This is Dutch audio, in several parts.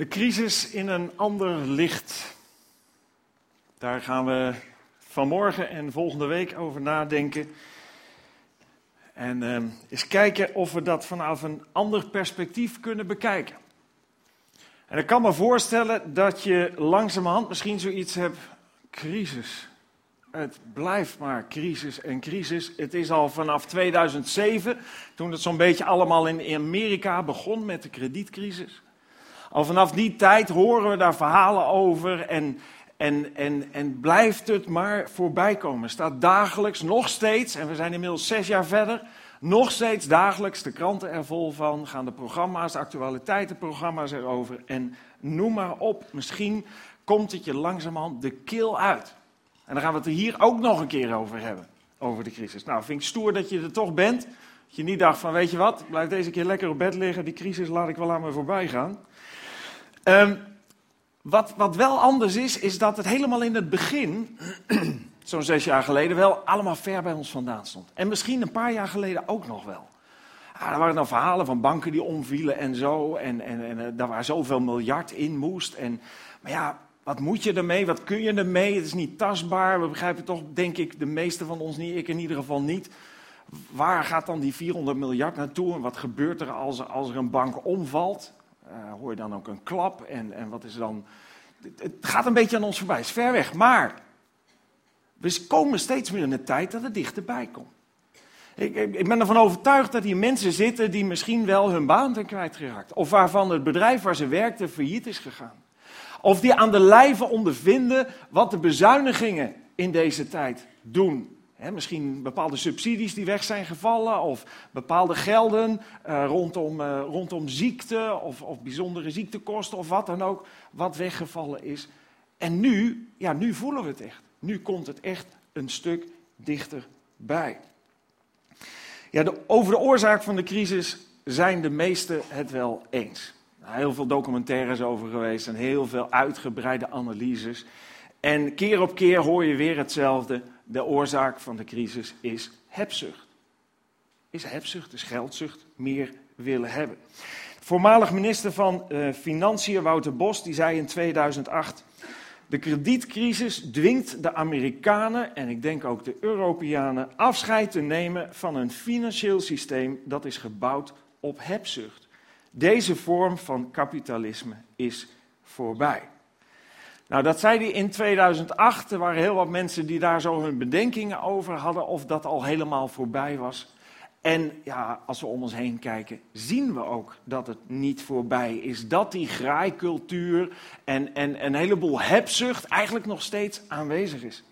De crisis in een ander licht. Daar gaan we vanmorgen en volgende week over nadenken. En uh, eens kijken of we dat vanaf een ander perspectief kunnen bekijken. En ik kan me voorstellen dat je langzamerhand misschien zoiets hebt: crisis. Het blijft maar crisis en crisis. Het is al vanaf 2007, toen het zo'n beetje allemaal in Amerika begon met de kredietcrisis. Al vanaf die tijd horen we daar verhalen over en, en, en, en blijft het maar voorbij komen. Staat dagelijks, nog steeds, en we zijn inmiddels zes jaar verder, nog steeds dagelijks de kranten er vol van, gaan de programma's, de actualiteitenprogramma's erover en noem maar op. Misschien komt het je langzamerhand de keel uit. En dan gaan we het er hier ook nog een keer over hebben, over de crisis. Nou, vind ik stoer dat je er toch bent. Dat je niet dacht van, weet je wat, blijf deze keer lekker op bed liggen, die crisis laat ik wel aan me voorbij gaan. Um, wat, wat wel anders is, is dat het helemaal in het begin, zo'n zes jaar geleden, wel allemaal ver bij ons vandaan stond. En misschien een paar jaar geleden ook nog wel. Ah, er waren dan verhalen van banken die omvielen en zo. En, en, en uh, daar waar zoveel miljard in moest. En, maar ja, wat moet je ermee? Wat kun je ermee? Het is niet tastbaar. We begrijpen toch, denk ik, de meeste van ons niet. Ik in ieder geval niet. Waar gaat dan die 400 miljard naartoe? En wat gebeurt er als, als er een bank omvalt? Uh, hoor je dan ook een klap? En, en wat is dan. Het gaat een beetje aan ons voorbij, het is ver weg. Maar we komen steeds meer in de tijd dat het dichterbij komt. Ik, ik, ik, ben ervan overtuigd dat hier mensen zitten die misschien wel hun baan zijn kwijtgeraakt. Of waarvan het bedrijf waar ze werkten failliet is gegaan. Of die aan de lijve ondervinden wat de bezuinigingen in deze tijd doen misschien bepaalde subsidies die weg zijn gevallen, of bepaalde gelden uh, rondom, uh, rondom ziekte, of, of bijzondere ziektekosten, of wat dan ook, wat weggevallen is. En nu, ja, nu voelen we het echt. Nu komt het echt een stuk dichterbij. Ja, de, over de oorzaak van de crisis zijn de meesten het wel eens. Nou, heel veel documentaires over geweest en heel veel uitgebreide analyses. En keer op keer hoor je weer hetzelfde de oorzaak van de crisis is hebzucht. Is hebzucht, is geldzucht, meer willen hebben. Voormalig minister van uh, Financiën Wouter Bos die zei in 2008: De kredietcrisis dwingt de Amerikanen en ik denk ook de Europeanen afscheid te nemen van een financieel systeem dat is gebouwd op hebzucht. Deze vorm van kapitalisme is voorbij. Nou, dat zei hij in 2008. Er waren heel wat mensen die daar zo hun bedenkingen over hadden of dat al helemaal voorbij was. En ja, als we om ons heen kijken, zien we ook dat het niet voorbij is. Dat die graaikultuur en, en een heleboel hebzucht eigenlijk nog steeds aanwezig is.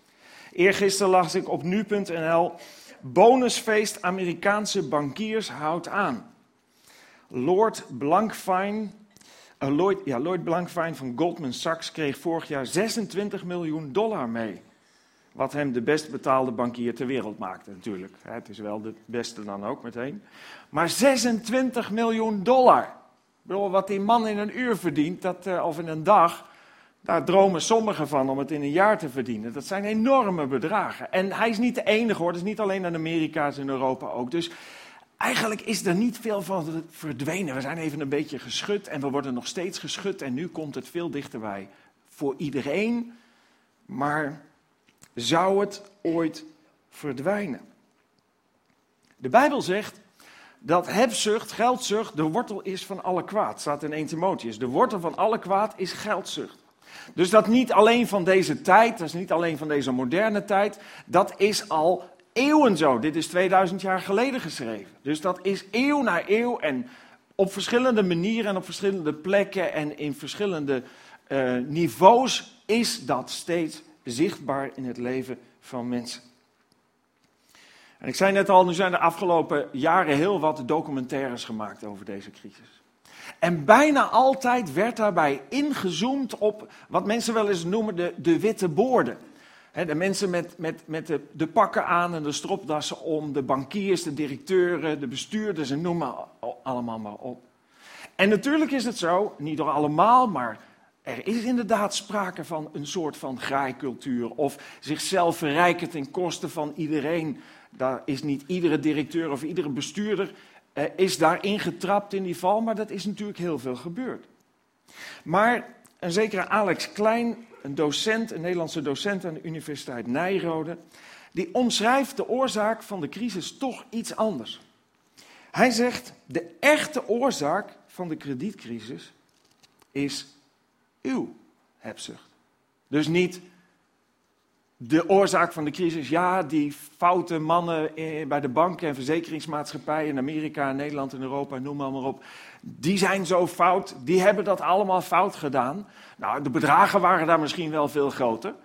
Eergisteren las ik op nu.nl, bonusfeest Amerikaanse bankiers houdt aan. Lord Blankfein, Lloyd, ja, Lloyd Blankfein van Goldman Sachs kreeg vorig jaar 26 miljoen dollar mee. Wat hem de best betaalde bankier ter wereld maakte, natuurlijk. Het is wel de beste dan ook meteen. Maar 26 miljoen dollar. Ik bedoel, wat die man in een uur verdient, dat, uh, of in een dag, daar dromen sommigen van om het in een jaar te verdienen. Dat zijn enorme bedragen. En hij is niet de enige hoor, het is niet alleen in Amerika, het is in Europa ook. Dus Eigenlijk is er niet veel van verdwenen. We zijn even een beetje geschud en we worden nog steeds geschud en nu komt het veel dichterbij. Voor iedereen, maar zou het ooit verdwijnen? De Bijbel zegt dat hebzucht, geldzucht, de wortel is van alle kwaad. Staat in 1 Timotheus. De wortel van alle kwaad is geldzucht. Dus dat niet alleen van deze tijd, dat is niet alleen van deze moderne tijd, dat is al eeuwen zo. Dit is 2000 jaar geleden geschreven. Dus dat is eeuw na eeuw en op verschillende manieren en op verschillende plekken en in verschillende uh, niveaus is dat steeds zichtbaar in het leven van mensen. En ik zei net al, nu zijn de afgelopen jaren heel wat documentaires gemaakt over deze crisis. En bijna altijd werd daarbij ingezoomd op wat mensen wel eens noemen de, de witte boorden de mensen met, met, met de, de, pakken aan en de stropdassen om, de bankiers, de directeuren, de bestuurders en noem maar allemaal maar op. En natuurlijk is het zo, niet door allemaal, maar er is inderdaad sprake van een soort van graaikultuur. Of zichzelf verrijken ten koste van iedereen. Daar is niet iedere directeur of iedere bestuurder eh, is daarin getrapt in die val, maar dat is natuurlijk heel veel gebeurd. Maar een zekere Alex Klein, een docent, een Nederlandse docent aan de Universiteit Nijrode, die omschrijft de oorzaak van de crisis toch iets anders. Hij zegt, de echte oorzaak van de kredietcrisis is uw hebzucht. Dus niet de oorzaak van de crisis, ja, die foute mannen bij de banken en verzekeringsmaatschappijen in Amerika, Nederland en Europa, noem maar, maar op, die zijn zo fout, die hebben dat allemaal fout gedaan. Nou, de bedragen waren daar misschien wel veel groter.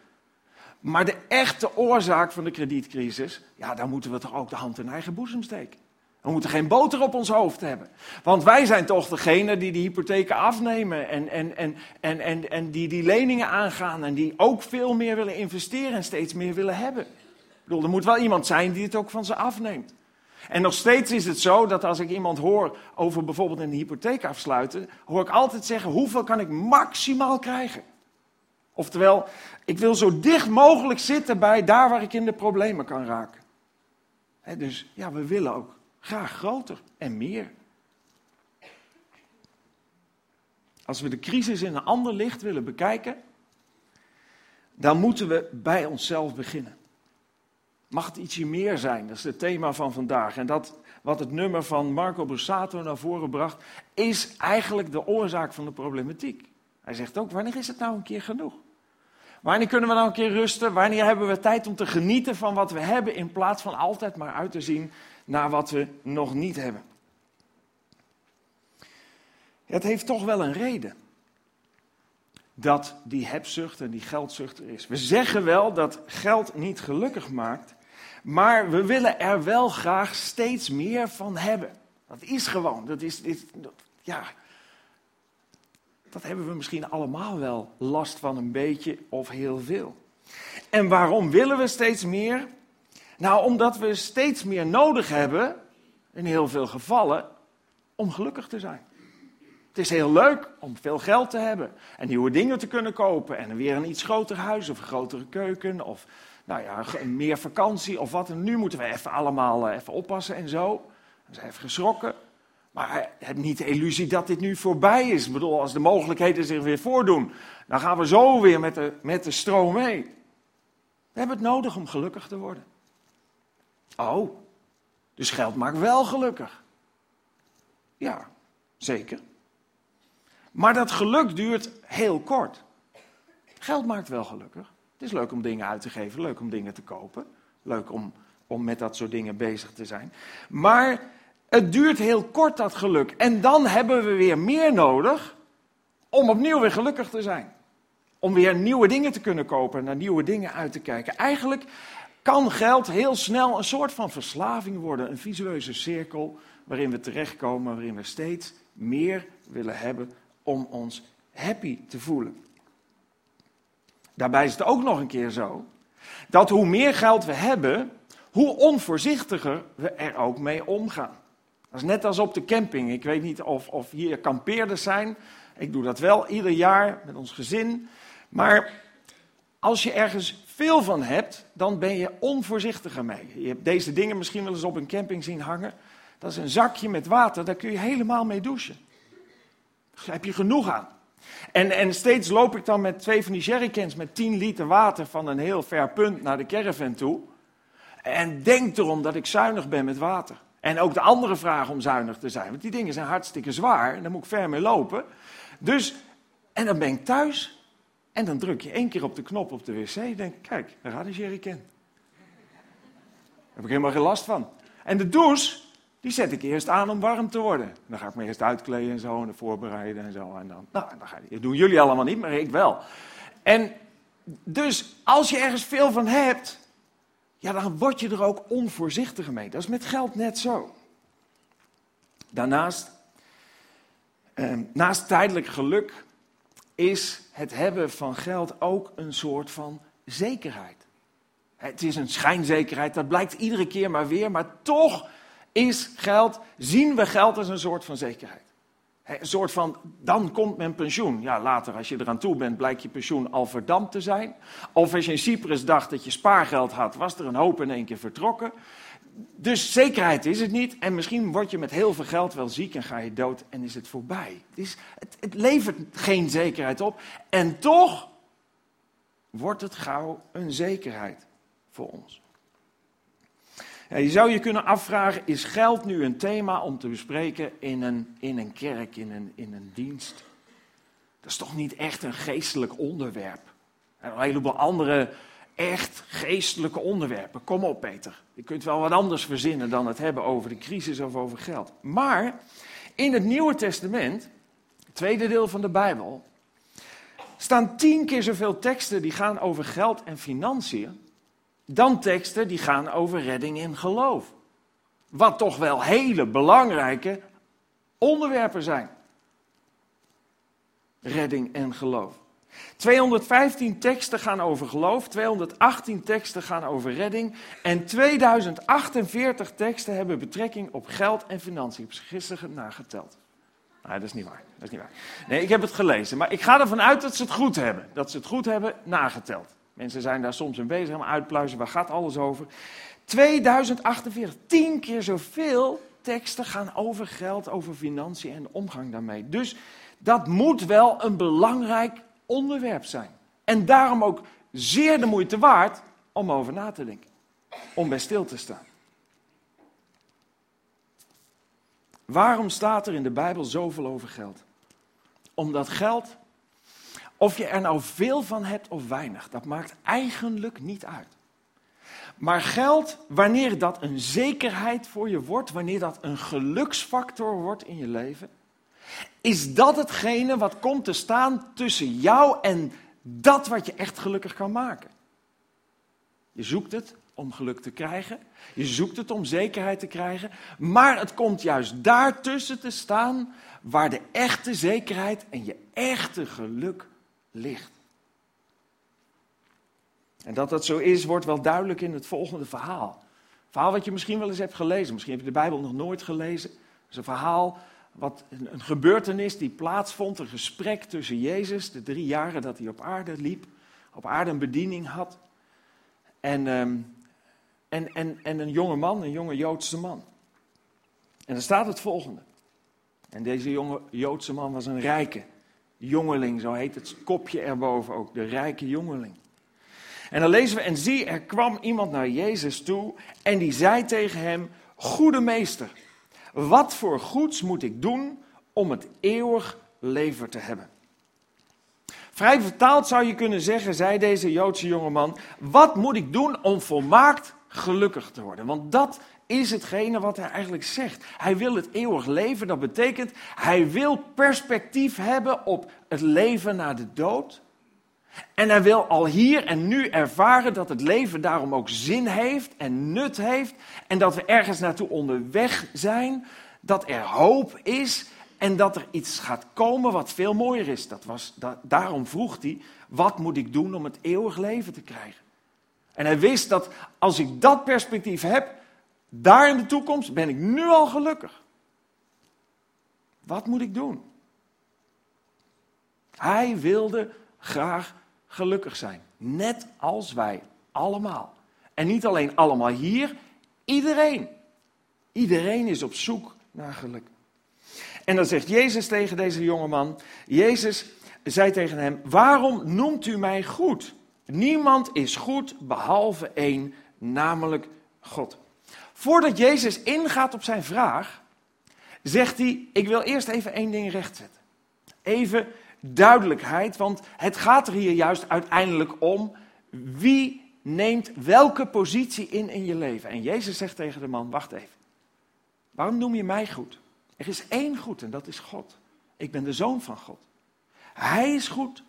Maar de echte oorzaak van de kredietcrisis, ja, daar moeten we toch ook de hand in eigen boezem steken. We moeten geen boter op ons hoofd hebben. Want wij zijn toch degene die die hypotheken afnemen en, en, en, en, en, en die die leningen aangaan en die ook veel meer willen investeren en steeds meer willen hebben. Ik bedoel, er moet wel iemand zijn die het ook van ze afneemt. En nog steeds is het zo dat als ik iemand hoor over bijvoorbeeld een hypotheek afsluiten, hoor ik altijd zeggen: hoeveel kan ik maximaal krijgen? Oftewel, ik wil zo dicht mogelijk zitten bij daar waar ik in de problemen kan raken. dus ja, we willen ook graag groter en meer. Als we de crisis in een ander licht willen bekijken, dan moeten we bij onszelf beginnen. Mag het ietsje meer zijn? Dat is het thema van vandaag. En dat wat het nummer van Marco Borsato naar voren bracht, is eigenlijk de oorzaak van de problematiek. Hij zegt ook, wanneer is het nou een keer genoeg? Wanneer kunnen we nou een keer rusten? Wanneer hebben we tijd om te genieten van wat we hebben in plaats van altijd maar uit te zien naar wat we nog niet hebben? Het heeft toch wel een reden dat die hebzucht en die geldzucht er is. We zeggen wel dat geld niet gelukkig maakt, maar we willen er wel graag steeds meer van hebben. Dat is gewoon, dat is, dat, ja, dat hebben we misschien allemaal wel last van een beetje of heel veel. En waarom willen we steeds meer? Nou, omdat we steeds meer nodig hebben, in heel veel gevallen, om gelukkig te zijn. Het is heel leuk om veel geld te hebben en nieuwe dingen te kunnen kopen en weer een iets groter huis of een grotere keuken of nou ja, meer vakantie of wat. En nu moeten we even allemaal eh, even oppassen en zo. We zijn even geschrokken. Maar heb niet de illusie dat dit nu voorbij is. Ik bedoel, als de mogelijkheden zich weer voordoen, dan gaan we zo weer met de, met de stroom mee. We hebben het nodig om gelukkig te worden. Oh, dus geld maakt wel gelukkig. Ja, zeker. Maar dat geluk duurt heel kort. Geld maakt wel gelukkig. Het is leuk om dingen uit te geven, leuk om dingen te kopen, leuk om, om met dat soort dingen bezig te zijn. Maar het duurt heel kort dat geluk. En dan hebben we weer meer nodig om opnieuw weer gelukkig te zijn. Om weer nieuwe dingen te kunnen kopen, naar nieuwe dingen uit te kijken. Eigenlijk kan geld heel snel een soort van verslaving worden, een visueuze cirkel waarin we terechtkomen, waarin we steeds meer willen hebben om ons happy te voelen. Daarbij is het ook nog een keer zo dat hoe meer geld we hebben, hoe onvoorzichtiger we er ook mee omgaan. Dat is net als op de camping. Ik weet niet of, of hier kampeerders zijn. Ik doe dat wel ieder jaar met ons gezin. Maar als je ergens veel van hebt, dan ben je onvoorzichtiger mee. Je hebt deze dingen misschien wel eens op een camping zien hangen. Dat is een zakje met water, daar kun je helemaal mee douchen. Daar heb je genoeg aan. En, en steeds loop ik dan met twee van die jerrycans met 10 liter water van een heel ver punt naar de caravan toe. En denk erom dat ik zuinig ben met water. En ook de andere vragen om zuinig te zijn. Want die dingen zijn hartstikke zwaar en daar moet ik ver mee lopen. Dus, en dan ben ik thuis. En dan druk je één keer op de knop op de wc. En denk kijk, daar gaat een jerrycan. Daar heb ik helemaal geen last van. En de douche, die zet ik eerst aan om warm te worden. Dan ga ik me eerst uitkleden en zo en voorbereiden en zo. En dan, nou, dan ga je, dat doen jullie allemaal niet, maar ik wel. En dus als je ergens veel van hebt, ja, dan word je er ook onvoorzichtiger mee. Dat is met geld net zo. Daarnaast, eh, naast tijdelijk geluk, is het hebben van geld ook een soort van zekerheid. Het is een schijnzekerheid, dat blijkt iedere keer maar weer, maar toch is geld, zien we geld als een soort van zekerheid. Een soort van, dan komt mijn pensioen. Ja, later als je eraan toe bent, blijkt je pensioen al verdampt te zijn. Of als je in Cyprus dacht dat je spaargeld had, was er een hoop in één keer vertrokken. Dus zekerheid is het niet. En misschien word je met heel veel geld wel ziek en ga je dood en is het voorbij. Het, het levert geen zekerheid op. En toch wordt het gauw een zekerheid voor ons. Je zou je kunnen afvragen, is geld nu een thema om te bespreken in een, in een kerk, in een, in een dienst? Dat is toch niet echt een geestelijk onderwerp? En een heleboel andere echt geestelijke onderwerpen. Kom op, Peter. Je kunt wel wat anders verzinnen dan het hebben over de crisis of over geld. Maar in het Nieuwe Testament, het tweede deel van de Bijbel, staan tien keer zoveel teksten die gaan over geld en financiën, dan teksten die gaan over redding en geloof. Wat toch wel hele belangrijke onderwerpen zijn. Redding en geloof. 215 teksten gaan over geloof, 218 teksten gaan over redding en 2048 teksten hebben betrekking op geld en financiën. Ik heb gisteren nageteld. Nee, dat is niet waar. Dat is niet waar. Nee, ik heb het gelezen, maar ik ga ervan uit dat ze het goed hebben. Dat ze het goed hebben nageteld. Mensen zijn daar soms in bezig, aan uitpluizen, waar gaat alles over? 2048, tien keer zoveel teksten gaan over geld, over financiën en omgang daarmee. Dus dat moet wel een belangrijk onderwerp zijn. En daarom ook zeer de moeite waard om over na te denken. Om bij stil te staan. Waarom staat er in de Bijbel zoveel over geld? Omdat geld, of je er nou veel van hebt of weinig, dat maakt eigenlijk niet uit. Maar geld, wanneer dat een zekerheid voor je wordt, wanneer dat een geluksfactor wordt in je leven, is dat hetgene wat komt te staan tussen jou en dat wat je echt gelukkig kan maken? Je zoekt het om geluk te krijgen. Je zoekt het om zekerheid te krijgen. Maar het komt juist daartussen te staan waar de echte zekerheid en je echte geluk ligt. En dat dat zo is, wordt wel duidelijk in het volgende verhaal. Verhaal wat je misschien wel eens hebt gelezen. Misschien heb je de Bijbel nog nooit gelezen. Het is een verhaal wat een, gebeurtenis die plaatsvond, een gesprek tussen Jezus, de drie jaren dat hij op aarde liep, op aarde een bediening had, en, ehm, en, en, en een jonge man, een jonge Joodse man. En dan staat het volgende. En deze jonge Joodse man was een rijke jongeling, zo heet het kopje erboven ook, de rijke jongeling. En dan lezen we, en zie, er kwam iemand naar Jezus toe en die zei tegen hem, goede meester, wat voor goeds moet ik doen om het eeuwig leven te hebben? Vrij vertaald zou je kunnen zeggen, zei deze Joodse jongeman, wat moet ik doen om volmaakt gelukkig te worden? Want dat is hetgene wat hij eigenlijk zegt. Hij wil het eeuwig leven, dat betekent hij wil perspectief hebben op het leven na de dood. En hij wil al hier en nu ervaren dat het leven daarom ook zin heeft en nut heeft. En dat we ergens naartoe onderweg zijn. Dat er hoop is en dat er iets gaat komen wat veel mooier is. Dat was, daarom vroeg hij, wat moet ik doen om het eeuwig leven te krijgen? En hij wist dat als ik dat perspectief heb, daar in de toekomst ben ik nu al gelukkig. Wat moet ik doen? Hij wilde graag gelukkig zijn. Net als wij allemaal. En niet alleen allemaal hier, iedereen. Iedereen is op zoek naar geluk. En dan zegt Jezus tegen deze jongeman: Jezus zei tegen hem: Waarom noemt u mij goed? Niemand is goed behalve één, namelijk God. Voordat Jezus ingaat op zijn vraag, zegt hij: Ik wil eerst even één ding rechtzetten. Even duidelijkheid, want het gaat er hier juist uiteindelijk om wie neemt welke positie in in je leven. En Jezus zegt tegen de man, wacht even, waarom noem je mij goed? Er is één goed en dat is God. Ik ben de zoon van God. Hij is goed.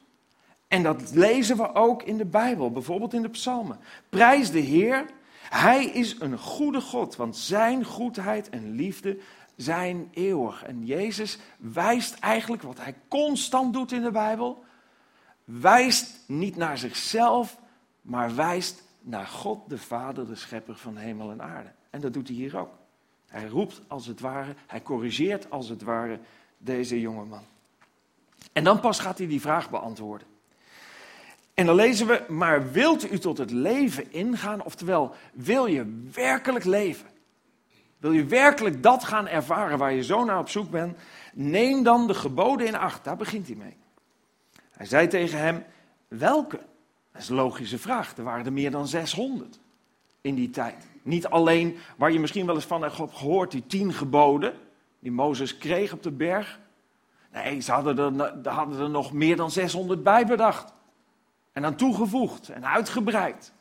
En dat lezen we ook in de Bijbel, bijvoorbeeld in de psalmen. Prijs de Heer, hij is een goede God, want zijn goedheid en liefde zijn eeuwig. En Jezus wijst eigenlijk wat hij constant doet in de Bijbel, wijst niet naar zichzelf, maar wijst naar God, de Vader, de Schepper van hemel en aarde. En dat doet hij hier ook. Hij roept als het ware, hij corrigeert als het ware deze jonge man. En dan pas gaat hij die vraag beantwoorden. En dan lezen we, maar wilt u tot het leven ingaan? Oftewel, wil je werkelijk leven? Wil je werkelijk dat gaan ervaren waar je zo naar op zoek bent, neem dan de geboden in acht. Daar begint hij mee. Hij zei tegen hem, welke? Dat is een logische vraag. Er waren er meer dan 600 in die tijd. Niet alleen waar je misschien wel eens van hebt gehoord, die tien geboden die Mozes kreeg op de berg. Nee, ze hadden er, hadden er nog meer dan 600 bij bedacht. En aan toegevoegd en uitgebreid.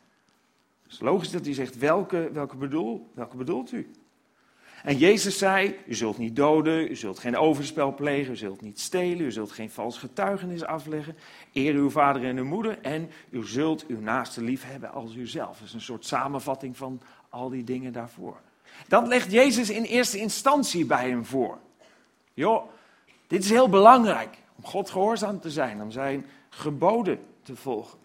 Het is logisch dat hij zegt, welke, welke, bedoel, welke bedoelt u? En Jezus zei, u zult niet doden, u zult geen overspel plegen, u zult niet stelen, u zult geen vals getuigenis afleggen. Eer uw vader en uw moeder en u zult uw naaste lief hebben als uzelf. Dat is een soort samenvatting van al die dingen daarvoor. Dat legt Jezus in eerste instantie bij hem voor. Joh, dit is heel belangrijk om God gehoorzaam te zijn, om zijn geboden te volgen.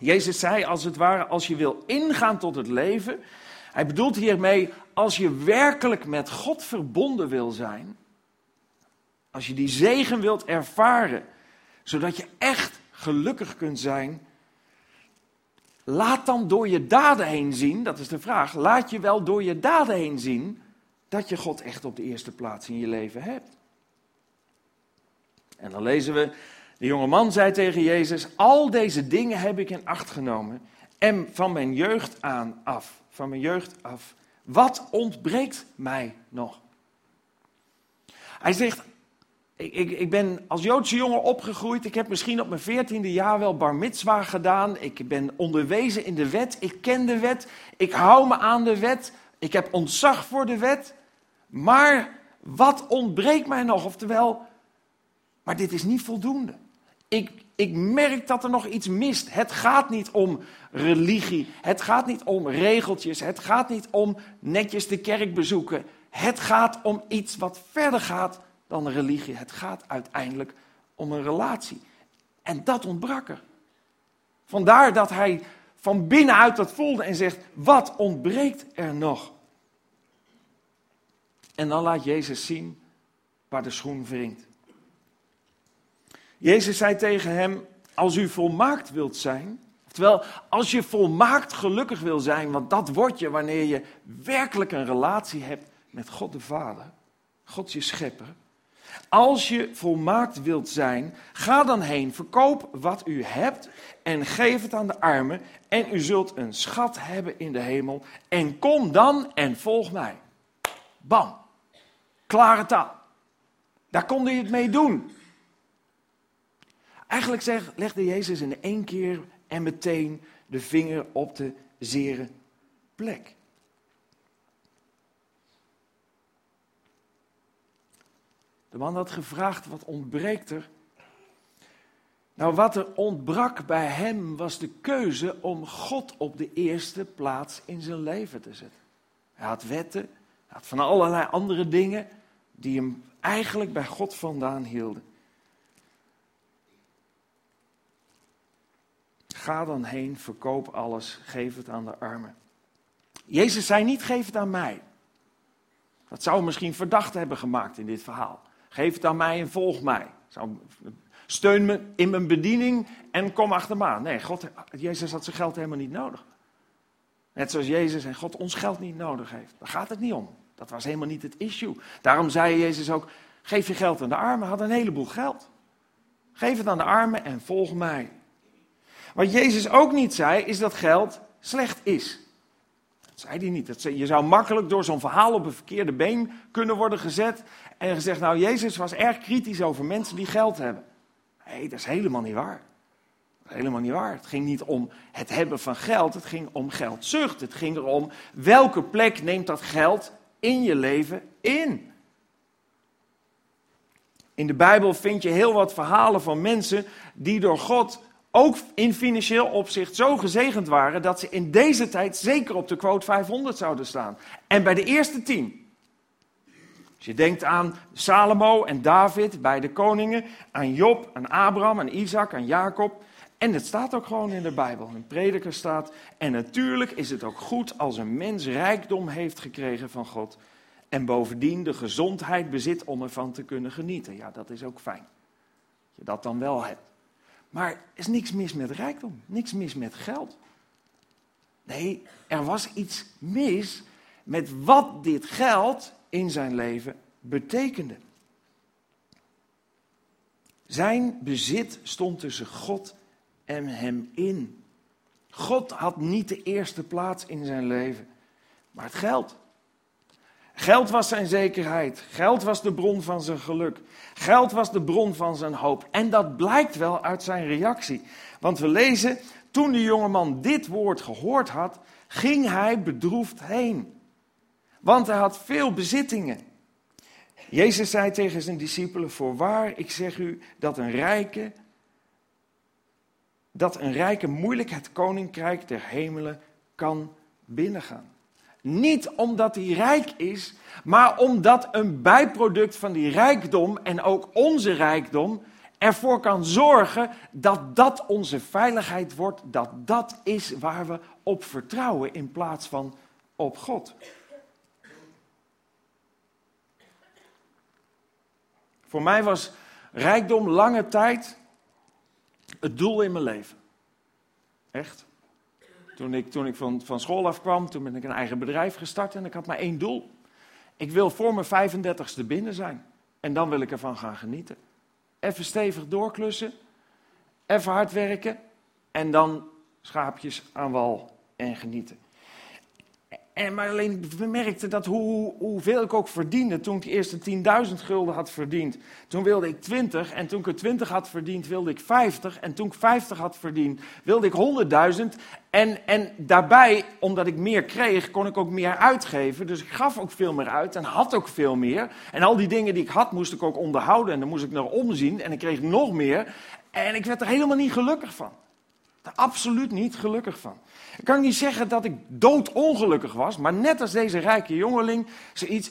Jezus zei als het ware, als je wil ingaan tot het leven, hij bedoelt hiermee, als je werkelijk met God verbonden wil zijn, als je die zegen wilt ervaren, zodat je echt gelukkig kunt zijn, laat dan door je daden heen zien, dat is de vraag, laat je wel door je daden heen zien dat je God echt op de eerste plaats in je leven hebt. En dan lezen we, de jonge man zei tegen Jezus, al deze dingen heb ik in acht genomen en van mijn jeugd aan af, van mijn jeugd af, wat ontbreekt mij nog? Hij zegt, ik, ik, ik, ben als Joodse jongen opgegroeid. Ik heb misschien op mijn veertiende jaar wel bar mitzwa gedaan. Ik ben onderwezen in de wet. Ik ken de wet. Ik hou me aan de wet. Ik heb ontzag voor de wet. Maar wat ontbreekt mij nog? Oftewel, maar dit is niet voldoende. Ik, ik merk dat er nog iets mist. Het gaat niet om religie. Het gaat niet om regeltjes. Het gaat niet om netjes de kerk bezoeken. Het gaat om iets wat verder gaat dan religie. Het gaat uiteindelijk om een relatie. En dat ontbrak er. Vandaar dat hij van binnenuit dat voelde en zegt: Wat ontbreekt er nog? En dan laat Jezus zien waar de schoen wringt. Jezus zei tegen hem: Als u volmaakt wilt zijn, Terwijl als je volmaakt gelukkig wil zijn, want dat word je wanneer je werkelijk een relatie hebt met God de Vader, God je schepper. Als je volmaakt wilt zijn, ga dan heen, verkoop wat u hebt en geef het aan de armen en u zult een schat hebben in de hemel en kom dan en volg mij. Bam, klare taal. Daar kon hij het mee doen. Eigenlijk legde Jezus in één keer en meteen de vinger op de zere plek. De man had gevraagd, wat ontbreekt er? Nou, wat er ontbrak bij hem was de keuze om God op de eerste plaats in zijn leven te zetten. Hij had wetten, hij had van allerlei andere dingen die hem eigenlijk bij God vandaan hielden. Ga dan heen, verkoop alles, geef het aan de armen. Jezus zei niet, geef het aan mij. Dat zou misschien verdacht hebben gemaakt in dit verhaal. Geef het aan mij en volg mij. Steun me in mijn bediening en kom achter me aan. Nee, God, Jezus had zijn geld helemaal niet nodig. Net zoals Jezus en God ons geld niet nodig heeft. Daar gaat het niet om. Dat was helemaal niet het issue. Daarom zei Jezus ook, geef je geld aan de armen. Had een heleboel geld. Geef het aan de armen en volg mij. Wat Jezus ook niet zei, is dat geld slecht is. Dat zei hij niet. Dat je zou makkelijk door zo'n verhaal op een verkeerde been kunnen worden gezet. En gezegd, nou, Jezus was erg kritisch over mensen die geld hebben. Nee, dat is helemaal niet waar. Helemaal niet waar. Het ging niet om het hebben van geld, het ging om geldzucht. Het ging erom welke plek neemt dat geld in je leven in. In de Bijbel vind je heel wat verhalen van mensen die door God ook in financieel opzicht zo gezegend waren dat ze in deze tijd zeker op de quote 500 zouden staan. En bij de eerste tien. Als je denkt aan Salomo en David, beide koningen, aan Job, aan Abraham, aan Isaac, aan Jacob. En het staat ook gewoon in de Bijbel. Een prediker staat. En natuurlijk is het ook goed als een mens rijkdom heeft gekregen van God. En bovendien de gezondheid bezit om ervan te kunnen genieten. Ja, dat is ook fijn. Dat je dat dan wel hebt. Maar er is niks mis met rijkdom, niks mis met geld. Nee, er was iets mis met wat dit geld in zijn leven betekende. Zijn bezit stond tussen God en hem in. God had niet de eerste plaats in zijn leven, maar het geld. Geld was zijn zekerheid. Geld was de bron van zijn geluk. Geld was de bron van zijn hoop. En dat blijkt wel uit zijn reactie. Want we lezen, toen de jongeman dit woord gehoord had, ging hij bedroefd heen. Want hij had veel bezittingen. Jezus zei tegen zijn discipelen: Voorwaar, ik zeg u dat een rijke, dat een rijke moeilijk het koninkrijk der hemelen kan binnengaan. Niet omdat hij rijk is, maar omdat een bijproduct van die rijkdom en ook onze rijkdom ervoor kan zorgen dat dat onze veiligheid wordt, dat dat is waar we op vertrouwen in plaats van op God. Voor mij was rijkdom lange tijd het doel in mijn leven. Echt. Toen ik, toen ik van, van school afkwam, toen ben ik een eigen bedrijf gestart en ik had maar één doel. Ik wil voor mijn 35ste binnen zijn. En dan wil ik ervan gaan genieten. Even stevig doorklussen, even hard werken en dan schaapjes aan wal en genieten. En, maar alleen ik merkte dat hoe, hoeveel ik ook verdiende, toen ik de eerste 10.000 gulden had verdiend, toen wilde ik 20. En toen ik er 20 had verdiend, wilde ik 50. En toen ik 50 had verdiend, wilde ik 100.000. En, en daarbij, omdat ik meer kreeg, kon ik ook meer uitgeven. Dus ik gaf ook veel meer uit en had ook veel meer. En al die dingen die ik had, moest ik ook onderhouden. En dan moest ik naar omzien en ik kreeg nog meer. En ik werd er helemaal niet gelukkig van. Absoluut niet gelukkig van. Ik kan niet zeggen dat ik doodongelukkig was, maar net als deze rijke jongeling, zoiets,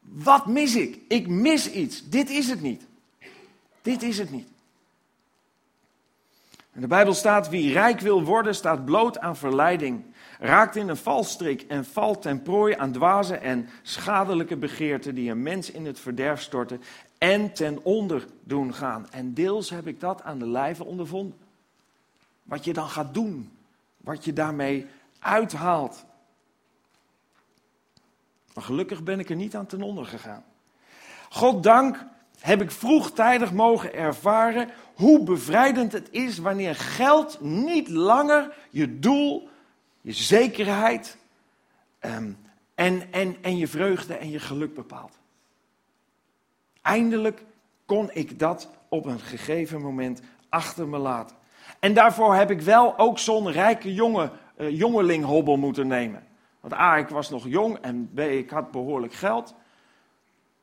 wat mis ik? Ik mis iets. Dit is het niet. Dit is het niet. De Bijbel staat, wie rijk wil worden, staat bloot aan verleiding, raakt in een valstrik en valt ten prooi aan dwaze en schadelijke begeerten die een mens in het verderf storten en ten onder doen gaan. En deels heb ik dat aan de lijve ondervonden. Wat je dan gaat doen wat je daarmee uithaalt. Maar gelukkig ben ik er niet aan ten onder gegaan. God dank heb ik vroegtijdig mogen ervaren hoe bevrijdend het is wanneer geld niet langer je doel, je zekerheid um, en, en, en je vreugde en je geluk bepaalt. Eindelijk kon ik dat op een gegeven moment achter me laten. En daarvoor heb ik wel ook zo'n rijke jonge, uh, jongelinghobbel moeten nemen. Want A, ik was nog jong en B, ik had behoorlijk geld.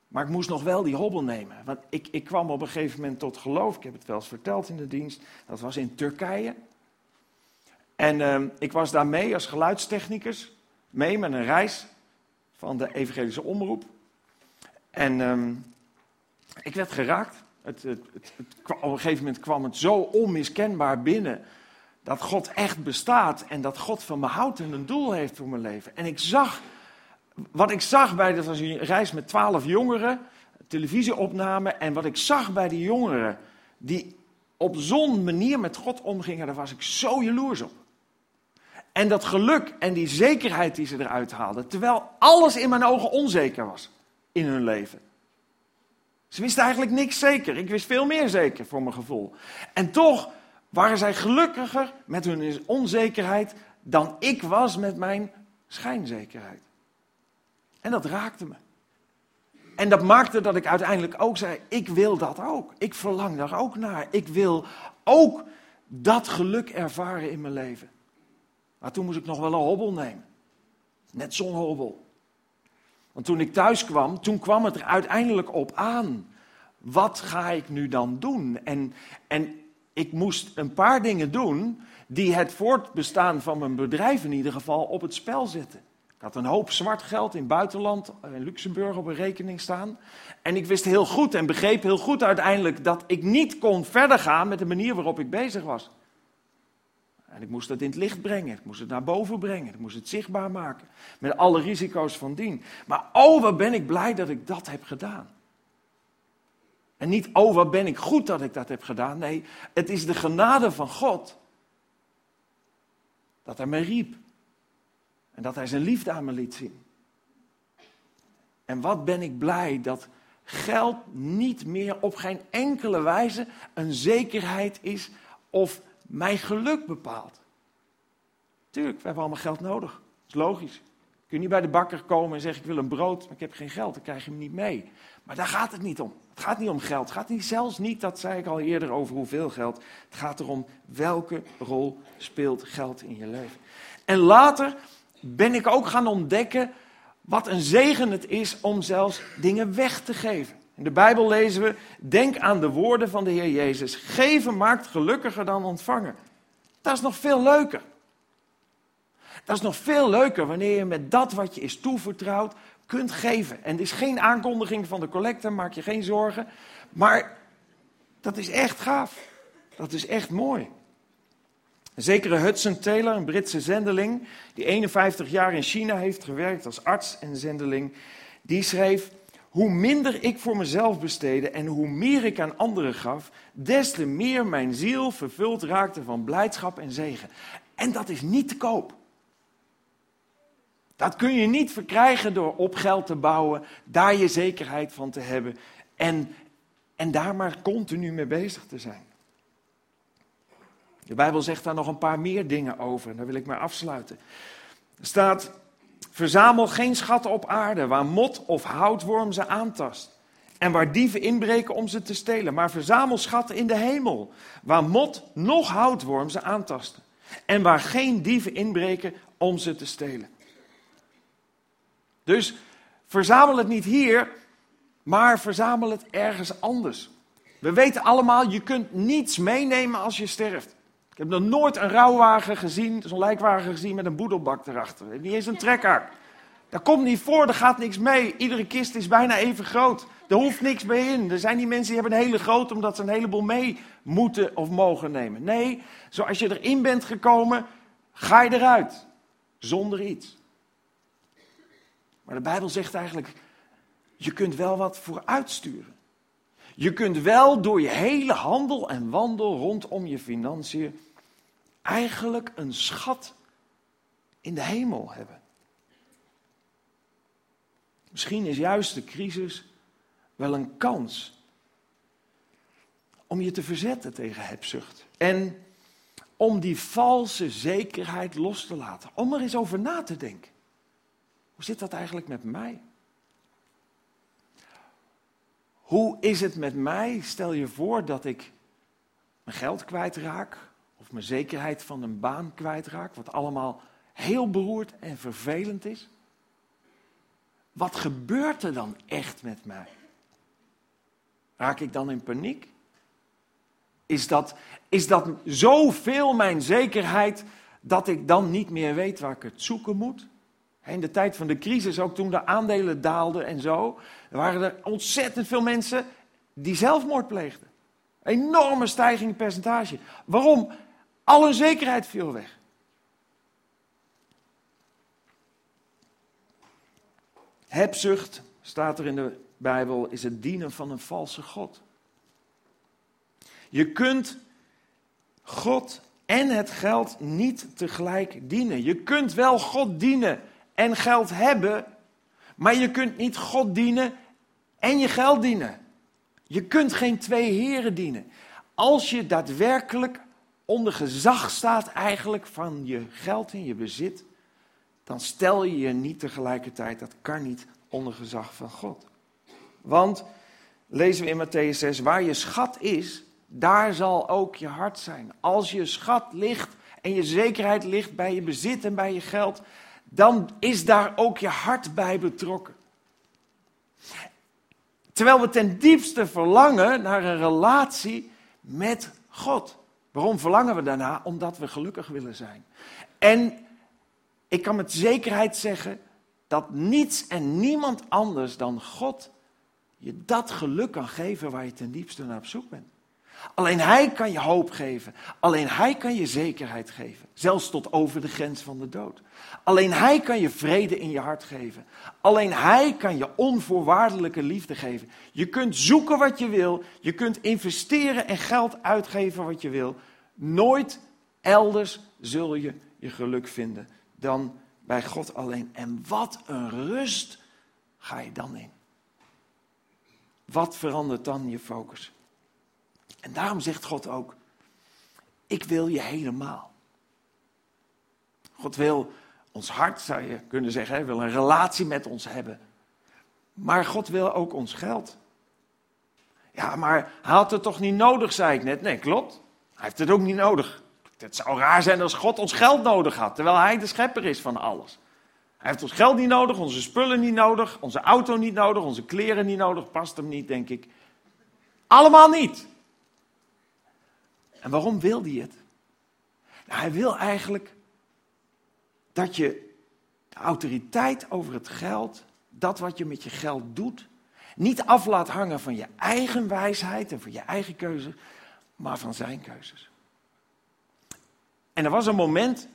Maar ik moest nog wel die hobbel nemen. Want ik, ik kwam op een gegeven moment tot geloof. Ik heb het wel eens verteld in de dienst. Dat was in Turkije. En uh, ik was daar mee als geluidstechnicus. Mee met een reis van de evangelische omroep. En uh, ik werd geraakt. Het, op een gegeven moment kwam het zo onmiskenbaar binnen dat God echt bestaat en dat God van me houdt en een doel heeft voor mijn leven. En ik zag, wat ik zag bij, dat was een reis met twaalf jongeren, televisieopname, en wat ik zag bij die jongeren die op zo'n manier met God omgingen, daar was ik zo jaloers op. En dat geluk en die zekerheid die ze eruit haalden, terwijl alles in mijn ogen onzeker was in hun leven. Ze wisten eigenlijk niks zeker. Ik wist veel meer zeker voor mijn gevoel. En toch waren zij gelukkiger met hun onzekerheid dan ik was met mijn schijnzekerheid. En dat raakte me. En dat maakte dat ik uiteindelijk ook zei: Ik wil dat ook. Ik verlang daar ook naar. Ik wil ook dat geluk ervaren in mijn leven. Maar toen moest ik nog wel een hobbel nemen. Net zo'n hobbel. Want toen ik thuis kwam, toen kwam het er uiteindelijk op aan. Wat ga ik nu dan doen? En, en ik moest een paar dingen doen die het voortbestaan van mijn bedrijf in ieder geval op het spel zetten. Ik had een hoop zwart geld in buitenland, in Luxemburg op een rekening staan. En ik wist heel goed en begreep heel goed uiteindelijk dat ik niet kon verder gaan met de manier waarop ik bezig was. En ik moest het in het licht brengen, ik moest het naar boven brengen, ik moest het zichtbaar maken. Met alle risico's van dien. Maar oh, wat ben ik blij dat ik dat heb gedaan. En niet, oh, wat ben ik goed dat ik dat heb gedaan. Nee, het is de genade van God dat hij mij riep. En dat hij zijn liefde aan me liet zien. En wat ben ik blij dat geld niet meer op geen enkele wijze een zekerheid is of mijn geluk bepaalt. Tuurlijk, we hebben allemaal geld nodig. Dat is logisch. Je kunt niet bij de bakker komen en zeggen: Ik wil een brood, maar ik heb geen geld. Dan krijg je hem niet mee. Maar daar gaat het niet om. Het gaat niet om geld. Het gaat niet, zelfs niet, dat zei ik al eerder, over hoeveel geld. Het gaat erom welke rol speelt geld in je leven. En later ben ik ook gaan ontdekken wat een zegen het is om zelfs dingen weg te geven. In de Bijbel lezen we: Denk aan de woorden van de Heer Jezus. Geven maakt gelukkiger dan ontvangen. Dat is nog veel leuker. Dat is nog veel leuker wanneer je met dat wat je is toevertrouwd kunt geven. En het is geen aankondiging van de collecte, maak je geen zorgen. Maar dat is echt gaaf. Dat is echt mooi. Een zekere Hudson Taylor, een Britse zendeling, die 51 jaar in China heeft gewerkt als arts en zendeling, die schreef: Hoe minder ik voor mezelf besteedde en hoe meer ik aan anderen gaf, des te meer mijn ziel vervuld raakte van blijdschap en zegen. En dat is niet te koop. Dat kun je niet verkrijgen door op geld te bouwen, daar je zekerheid van te hebben en, en daar maar continu mee bezig te zijn. De Bijbel zegt daar nog een paar meer dingen over en daar wil ik maar afsluiten. Er staat, verzamel geen schatten op aarde waar mot of houtworm ze aantast en waar dieven inbreken om ze te stelen, maar verzamel schatten in de hemel waar mot noch houtworm ze aantasten en waar geen dieven inbreken om ze te stelen. Dus verzamel het niet hier, maar verzamel het ergens anders. We weten allemaal, je kunt niets meenemen als je sterft. Ik heb nog nooit een rouwwagen gezien, zo'n lijkwagen gezien met een boedelbak erachter. Niet eens een trekhak. Daar komt niet voor, er gaat niks mee. Iedere kist is bijna even groot. Er hoeft niks mee in. Er zijn die mensen die hebben een hele grote omdat ze een heleboel mee moeten of mogen nemen. Nee, zoals je erin bent gekomen, ga je eruit. Zonder iets. Maar de Bijbel zegt eigenlijk, je kunt wel wat vooruitsturen. Je kunt wel door je hele handel en wandel rondom je financiën eigenlijk een schat in de hemel hebben. Misschien is juist de crisis wel een kans om je te verzetten tegen hebzucht. En om die valse zekerheid los te laten. Om er eens over na te denken. Hoe zit dat eigenlijk met mij? Hoe is het met mij? Stel je voor dat ik mijn geld kwijtraak mijn zekerheid van een baan kwijtraak, wat allemaal heel beroerd en vervelend is. Wat gebeurt er dan echt met mij? Raak ik dan in paniek? Is dat, is dat zoveel mijn zekerheid dat ik dan niet meer weet waar ik het zoeken moet? In de tijd van de crisis, ook toen de aandelen daalden en zo, waren er ontzettend veel mensen die zelfmoord pleegden. Enorme stijging in percentage. Waarom? Al hun zekerheid viel weg. Hebzucht, staat er in de Bijbel, is het dienen van een valse God. Je kunt God en het geld niet tegelijk dienen. Je kunt wel God dienen en geld hebben, maar je kunt niet God dienen en je geld dienen. Je kunt geen twee heren dienen. Als je daadwerkelijk onder gezag staat eigenlijk van je geld en je bezit, dan stel je je niet tegelijkertijd, dat kan niet, onder gezag van God. Want, lezen we in Matthäus 6, waar je schat is, daar zal ook je hart zijn. Als je schat ligt en je zekerheid ligt bij je bezit en bij je geld, dan is daar ook je hart bij betrokken. Terwijl we ten diepste verlangen naar een relatie met God. Waarom verlangen we daarna? Omdat we gelukkig willen zijn. En ik kan met zekerheid zeggen dat niets en niemand anders dan God je dat geluk kan geven waar je ten diepste naar op zoek bent. Alleen Hij kan je hoop geven. Alleen Hij kan je zekerheid geven. Zelfs tot over de grens van de dood. Alleen Hij kan je vrede in je hart geven. Alleen Hij kan je onvoorwaardelijke liefde geven. Je kunt zoeken wat je wil. Je kunt investeren en geld uitgeven wat je wil. Nooit elders zul je je geluk vinden dan bij God alleen. En wat een rust ga je dan in? Wat verandert dan je focus? En daarom zegt God ook: Ik wil je helemaal. God wil ons hart, zou je kunnen zeggen, hij wil een relatie met ons hebben. Maar God wil ook ons geld. Ja, maar had het toch niet nodig, zei ik net. Nee, klopt. Hij heeft het ook niet nodig. Het zou raar zijn als God ons geld nodig had, terwijl hij de schepper is van alles. Hij heeft ons geld niet nodig, onze spullen niet nodig, onze auto niet nodig, onze kleren niet nodig, past hem niet, denk ik. Allemaal niet. En waarom wil hij het? Nou, hij wil eigenlijk dat je de autoriteit over het geld, dat wat je met je geld doet, niet af laat hangen van je eigen wijsheid en van je eigen keuzes, maar van zijn keuzes. En er was een moment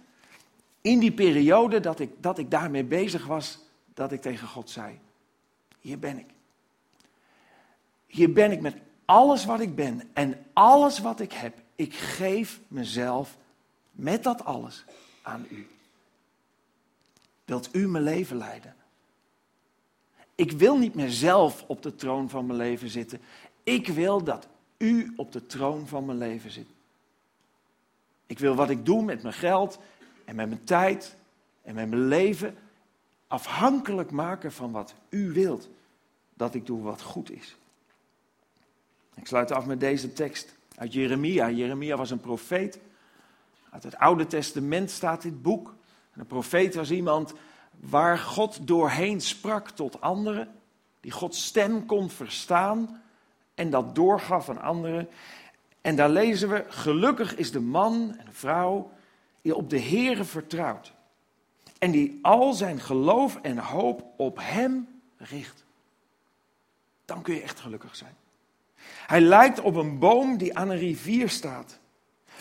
in die periode dat ik, dat ik daarmee bezig was, dat ik tegen God zei: Hier ben ik. Hier ben ik met alles wat ik ben en alles wat ik heb. Ik geef mezelf met dat alles aan u. Wilt u mijn leven leiden? Ik wil niet meer zelf op de troon van mijn leven zitten. Ik wil dat u op de troon van mijn leven zit. Ik wil wat ik doe met mijn geld en met mijn tijd en met mijn leven afhankelijk maken van wat u wilt dat ik doe wat goed is. Ik sluit af met deze tekst uit Jeremia. Jeremia was een profeet. Uit het Oude Testament staat dit boek. En een profeet was iemand waar God doorheen sprak tot anderen, die Gods stem kon verstaan en dat doorgaf aan anderen. En daar lezen we, gelukkig is de man en de vrouw die op de Heere vertrouwt en die al zijn geloof en hoop op Hem richt. Dan kun je echt gelukkig zijn. Hij lijkt op een boom die aan een rivier staat.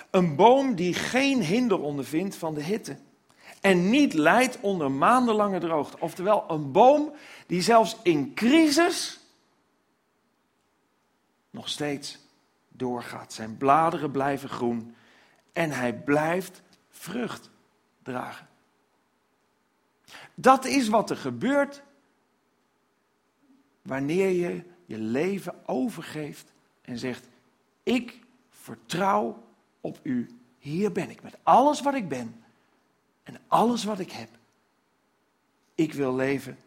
Een boom die geen hinder ondervindt van de hitte en niet lijdt onder maandenlange droogte. Oftewel, een boom die zelfs in crisis nog steeds doorgaat. Zijn bladeren blijven groen en hij blijft vrucht dragen. Dat is wat er gebeurt wanneer je je leven overgeeft en zegt: Ik vertrouw op u. Hier ben ik met alles wat ik ben en alles wat ik heb. Ik wil leven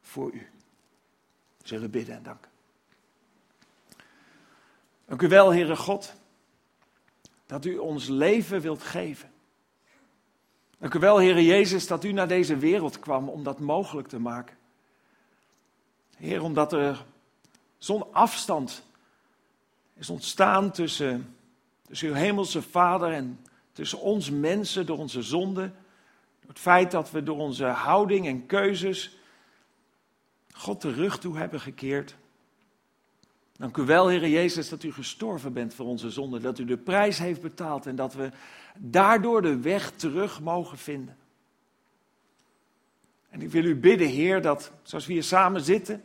voor u. We zullen bidden en danken. Dank u wel, Heere God, dat u ons leven wilt geven. Dank u wel, Heere Jezus, dat u naar deze wereld kwam om dat mogelijk te maken. Heer, omdat er zo'n afstand is ontstaan tussen, tussen uw hemelse Vader en tussen ons mensen door onze zonde. Door het feit dat we door onze houding en keuzes God de rug toe hebben gekeerd. Dank u wel, Heer Jezus, dat u gestorven bent voor onze zonde. Dat u de prijs heeft betaald en dat we daardoor de weg terug mogen vinden. En ik wil u bidden, Heer, dat zoals we hier samen zitten,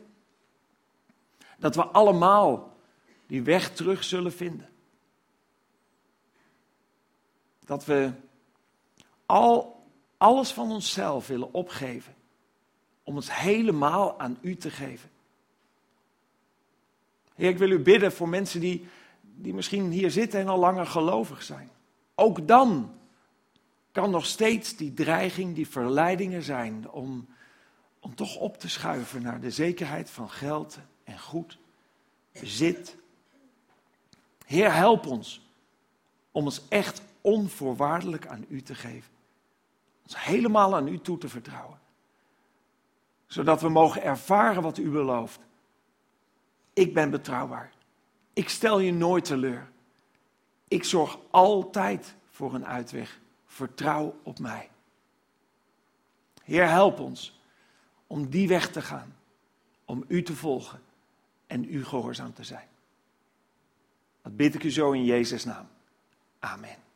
dat we allemaal die weg terug zullen vinden. Dat we al alles van onszelf willen opgeven om het helemaal aan u te geven. Heer, ik wil u bidden voor mensen die, die misschien hier zitten en al langer gelovig zijn. Ook dan kan nog steeds die dreiging, die verleidingen zijn om, om toch op te schuiven naar de zekerheid van geld en goed, bezit. Heer, help ons om ons echt onvoorwaardelijk aan u te geven. Ons helemaal aan u toe te vertrouwen. Zodat we mogen ervaren wat u belooft. Ik ben betrouwbaar. Ik stel je nooit teleur. Ik zorg altijd voor een uitweg. Vertrouw op mij. Heer, help ons om die weg te gaan. Om u te volgen en u gehoorzaam te zijn. Dat bid ik u zo in Jezus' naam. Amen.